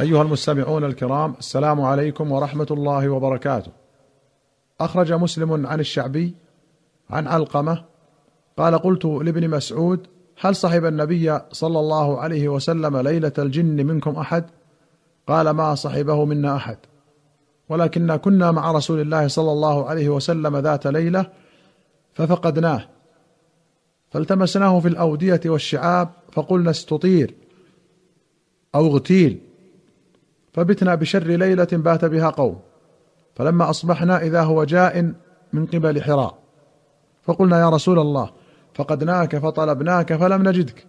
أيها المستمعون الكرام السلام عليكم ورحمة الله وبركاته. أخرج مسلم عن الشعبي عن علقمة قال قلت لابن مسعود هل صحب النبي صلى الله عليه وسلم ليلة الجن منكم أحد؟ قال ما صحبه منا أحد. ولكنا كنا مع رسول الله صلى الله عليه وسلم ذات ليلة ففقدناه فالتمسناه في الأودية والشعاب فقلنا استطير أو اغتيل فبتنا بشر ليلة بات بها قوم. فلما أصبحنا إذا هو جاء من قبل حراء. فقلنا يا رسول الله فقدناك فطلبناك فلم نجدك.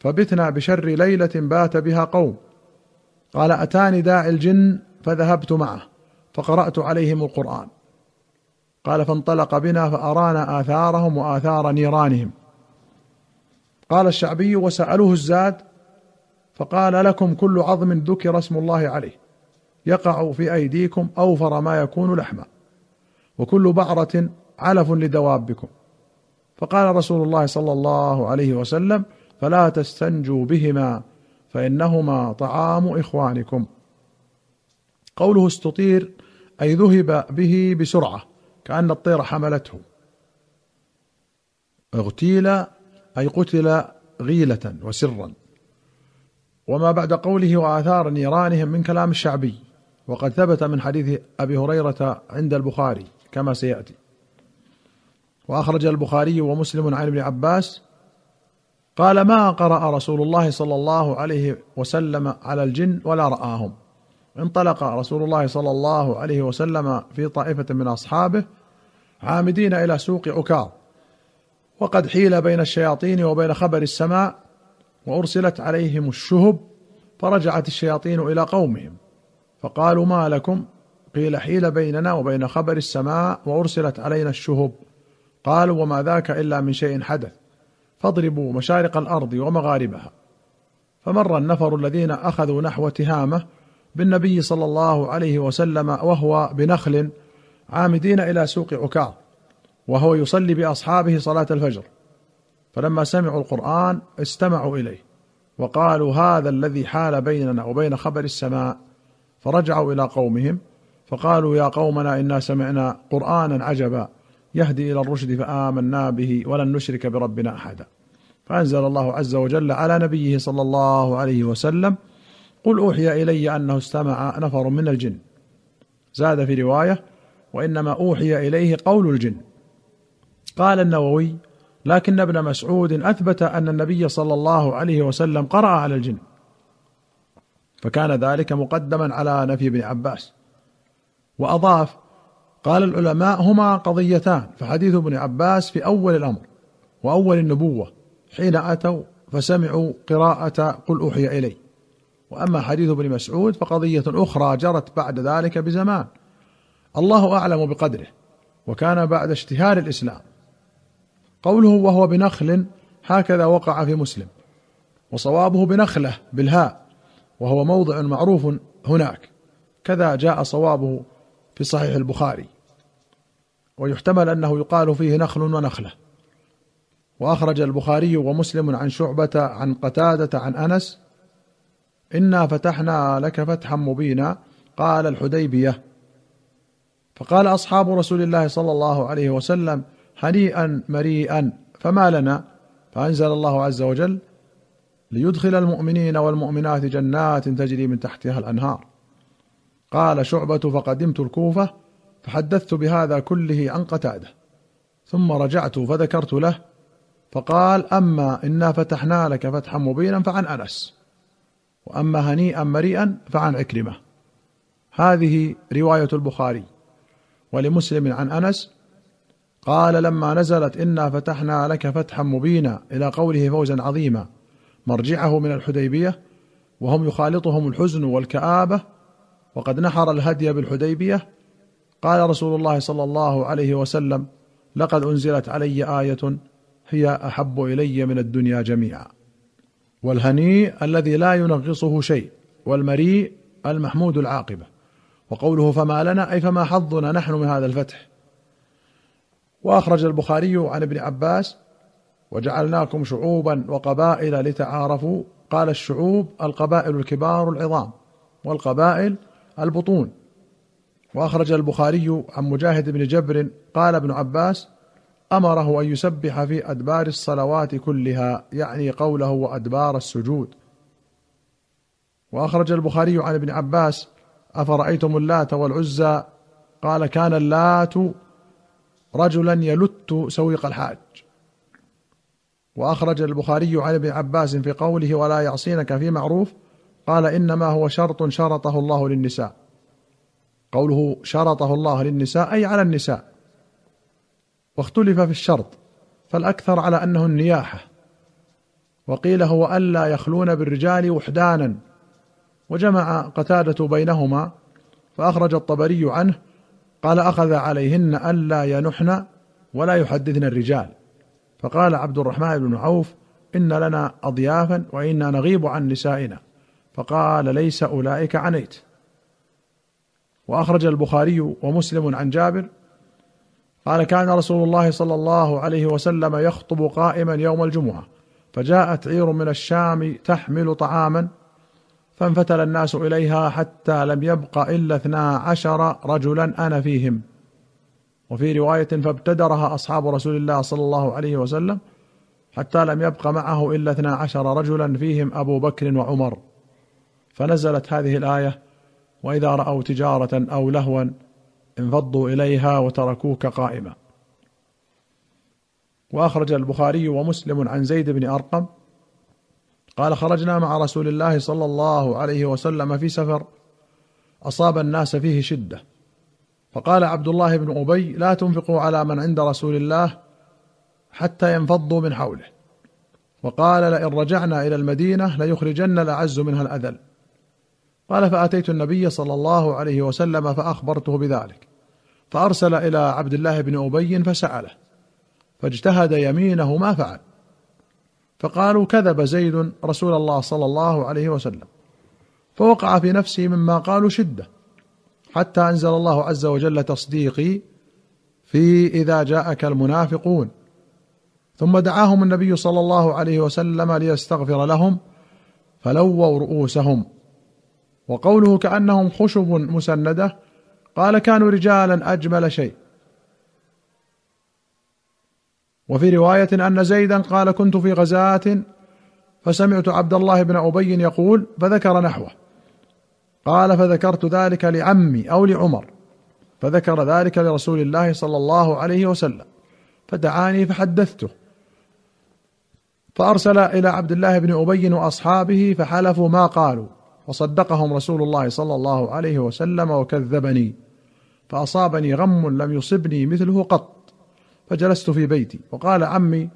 فبتنا بشر ليلة بات بها قوم. قال أتاني داعي الجن فذهبت معه فقرأت عليهم القرآن. قال فانطلق بنا فأرانا آثارهم وآثار نيرانهم. قال الشعبي وسألوه الزاد فقال لكم كل عظم ذكر اسم الله عليه. يقع في أيديكم أوفر ما يكون لحما. وكل بعرة علف لدوابكم. فقال رسول الله صلى الله عليه وسلم فلا تستنجوا بهما فإنهما طعام إخوانكم. قوله استطير أي ذهب به بسرعة كأن الطير حملته. اغتيل أي قتل غيلة وسرا. وما بعد قوله وآثار نيرانهم من كلام الشعبي وقد ثبت من حديث أبي هريرة عند البخاري كما سيأتي. وأخرج البخاري ومسلم عن ابن عباس قال ما قرأ رسول الله صلى الله عليه وسلم على الجن ولا رآهم. انطلق رسول الله صلى الله عليه وسلم في طائفة من أصحابه عامدين إلى سوق عكاظ وقد حيل بين الشياطين وبين خبر السماء وأرسلت عليهم الشهب فرجعت الشياطين إلى قومهم. فقالوا ما لكم؟ قيل حيل بيننا وبين خبر السماء وأرسلت علينا الشهب. قالوا وما ذاك إلا من شيء حدث. فاضربوا مشارق الأرض ومغاربها. فمر النفر الذين أخذوا نحو تهامة بالنبي صلى الله عليه وسلم وهو بنخل عامدين إلى سوق عكاظ وهو يصلي بأصحابه صلاة الفجر. فلما سمعوا القرآن استمعوا إليه وقالوا هذا الذي حال بيننا وبين خبر السماء فرجعوا إلى قومهم فقالوا يا قومنا إنا سمعنا قرآنا عجبا يهدي إلى الرشد فآمنا به ولن نشرك بربنا أحدا فأنزل الله عز وجل على نبيه صلى الله عليه وسلم قل أوحي إلي أنه استمع نفر من الجن زاد في رواية وإنما أوحي إليه قول الجن قال النووي لكن ابن مسعود أثبت أن النبي صلى الله عليه وسلم قرأ على الجن. فكان ذلك مقدما على نفي ابن عباس. وأضاف قال العلماء هما قضيتان فحديث ابن عباس في أول الأمر وأول النبوة حين أتوا فسمعوا قراءة قل أوحي إلي. وأما حديث ابن مسعود فقضية أخرى جرت بعد ذلك بزمان. الله أعلم بقدره وكان بعد اشتهار الإسلام. قوله وهو بنخل هكذا وقع في مسلم. وصوابه بنخلة بالهاء وهو موضع معروف هناك. كذا جاء صوابه في صحيح البخاري. ويحتمل أنه يقال فيه نخل ونخلة. وأخرج البخاري ومسلم عن شعبة عن قتادة عن أنس إنا فتحنا لك فتحا مبينا قال الحديبية. فقال أصحاب رسول الله صلى الله عليه وسلم هنيئا مريئا. فما لنا؟ فأنزل الله عز وجل ليدخل المؤمنين والمؤمنات جنات تجري من تحتها الأنهار. قال شعبة فقدمت الكوفة فحدثت بهذا كله عن قتادة. ثم رجعت فذكرت له فقال أما إنا فتحنا لك فتحا مبينا فعن أنس. وأما هنيئا مريئا فعن عكرمة. هذه رواية البخاري ولمسلم عن أنس قال لما نزلت إنا فتحنا لك فتحا مبينا إلى قوله فوزا عظيما. مرجعه من الحديبية وهم يخالطهم الحزن والكآبة وقد نحر الهدي بالحديبية. قال رسول الله صلى الله عليه وسلم لقد أنزلت علي آية هي أحب إلي من الدنيا جميعا. والهنيء الذي لا ينغصه شيء والمريء المحمود العاقبة. وقوله فما لنا أي فما حظنا نحن من هذا الفتح. وأخرج البخاري عن ابن عباس وجعلناكم شعوبا وقبائل لتعارفوا. قال الشعوب القبائل الكبار العظام والقبائل البطون. وأخرج البخاري عن مجاهد بن جبر قال ابن عباس أمره أن يسبح في أدبار الصلوات كلها يعني قوله وأدبار السجود. وأخرج البخاري عن ابن عباس أفرأيتم اللات والعزى؟ قال كان اللات رجلا يلت سويق الحاج. وأخرج البخاري عن ابن عباس في قوله ولا يعصينك في معروف قال إنما هو شرط شرطه الله للنساء. قوله شرطه الله للنساء أي على النساء. واختلف في الشرط فالأكثر على أنه النياحة. وقيل هو ألا يخلون بالرجال وحدانا. وجمع قتادة بينهما فأخرج الطبري عنه قال أخذ عليهن ألا ينحن ولا يحدثن الرجال. فقال عبد الرحمن بن عوف إن لنا اضيافا وإنا نغيب عن نسائنا. فقال ليس أولئك عنيت. وأخرج البخاري ومسلم عن جابر. قال كان رسول الله صلى الله عليه وسلم يخطب قائما يوم الجمعة. فجاءت عير من الشام تحمل طعاما فانفتل الناس إليها حتى لم يبق إلا اثنا عشر رجلا أنا فيهم. وفي رواية فابتدرها أصحاب رسول الله صلى الله عليه وسلم حتى لم يبق معه إلا اثنا عشر رجلا فيهم أبو بكر وعمر. فنزلت هذه الآية وإذا رأوا تجارة أو لهوا انفضوا إليها وتركوك قائما. وأخرج البخاري ومسلم عن زيد بن أرقم قال خرجنا مع رسول الله صلى الله عليه وسلم في سفر. أصاب الناس فيه شدة. فقال عبد الله بن أبي لا تنفقوا على من عند رسول الله حتى ينفضوا من حوله. وقال لئن رجعنا إلى المدينة ليخرجن الأعز منها الأذل. قال فأتيت النبي صلى الله عليه وسلم فأخبرته بذلك. فأرسل إلى عبد الله بن أبي فسأله. فاجتهد يمينه ما فعل. فقالوا كذب زيد رسول الله صلى الله عليه وسلم. فوقع في نفسي مما قالوا شدة حتى أنزل الله عز وجل تصديقي في إذا جاءك المنافقون. ثم دعاهم النبي صلى الله عليه وسلم ليستغفر لهم فلووا رؤوسهم. وقوله كأنهم خشب مسندة قال كانوا رجالا أجمل شيء. وفي رواية أن زيدا قال كنت في غزاة فسمعت عبد الله بن أبي يقول فذكر نحوه. قال فذكرت ذلك لعمي أو لعمر فذكر ذلك لرسول الله صلى الله عليه وسلم فدعاني فحدثته. فأرسل إلى عبد الله بن أبي وأصحابه فحلفوا ما قالوا وصدقهم رسول الله صلى الله عليه وسلم وكذبني فأصابني غم لم يصبني مثله قط. فجلست في بيتي. وقال عمي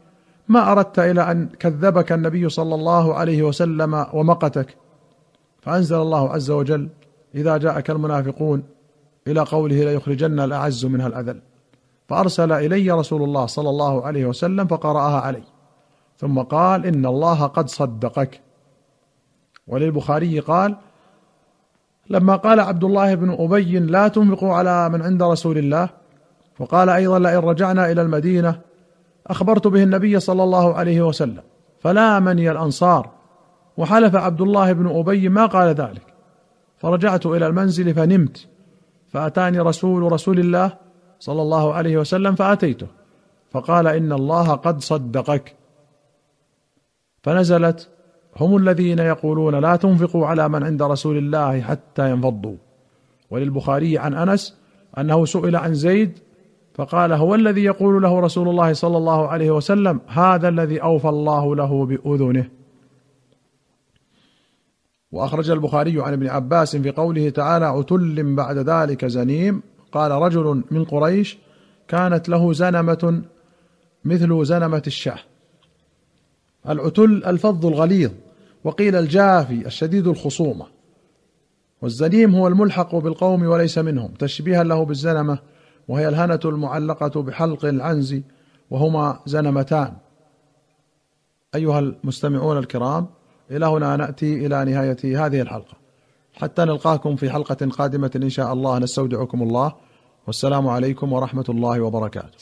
ما أردت إلى أن كذبك النبي صلى الله عليه وسلم ومقتك؟ فأنزل الله عز وجل إذا جاءك المنافقون إلى قوله ليخرجن الأعز منها الأذل. فأرسل إلي رسول الله صلى الله عليه وسلم فقرأها علي. ثم قال إن الله قد صدقك. وللبخاري قال لما قال عبد الله بن أبي لا تنفقوا على من عند رسول الله وقال أيضا لئن رجعنا إلى المدينة أخبرت به النبي صلى الله عليه وسلم فلامني الأنصار. وحلف عبد الله بن أبي ما قال ذلك. فرجعت إلى المنزل فنمت فأتاني رسول رسول الله صلى الله عليه وسلم فأتيته فقال إن الله قد صدقك. فنزلت هم الذين يقولون لا تنفقوا على من عند رسول الله حتى ينفضوا. وللبخاري عن أنس أنه سئل عن زيد فقال هو الذي يقول له رسول الله صلى الله عليه وسلم هذا الذي أوفى الله له بأذنه. وأخرج البخاري عن ابن عباس في قوله تعالى عتل بعد ذلك زنيم. قال رجل من قريش كانت له زنمة مثل زنمة الشاه. العتل الفظ الغليظ وقيل الجافي الشديد الخصومة. والزنيم هو الملحق بالقوم وليس منهم تشبيها له بالزنمة وهي الهنة المعلقة بحلق العنز وهما زنمتان. أيها المستمعون الكرام إلى هنا نأتي إلى نهاية هذه الحلقة. حتى نلقاكم في حلقة قادمة إن شاء الله. نستودعكم الله. والسلام عليكم ورحمة الله وبركاته.